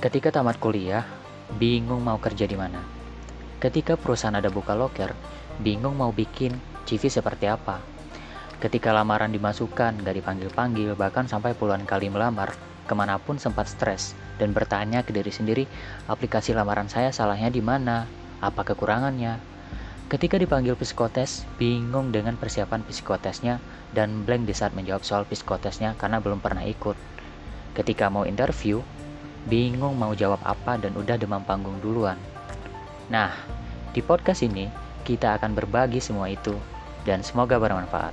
Ketika tamat kuliah, bingung mau kerja di mana. Ketika perusahaan ada buka loker, bingung mau bikin CV seperti apa. Ketika lamaran dimasukkan, gak dipanggil-panggil, bahkan sampai puluhan kali melamar, ke mana pun sempat stres dan bertanya ke diri sendiri, aplikasi lamaran saya salahnya di mana, apa kekurangannya. Ketika dipanggil psikotes, bingung dengan persiapan psikotesnya dan blank di saat menjawab soal psikotesnya karena belum pernah ikut. Ketika mau interview, bingung mau jawab apa dan udah demam panggung duluan. Nah, di podcast ini kita akan berbagi semua itu dan semoga bermanfaat.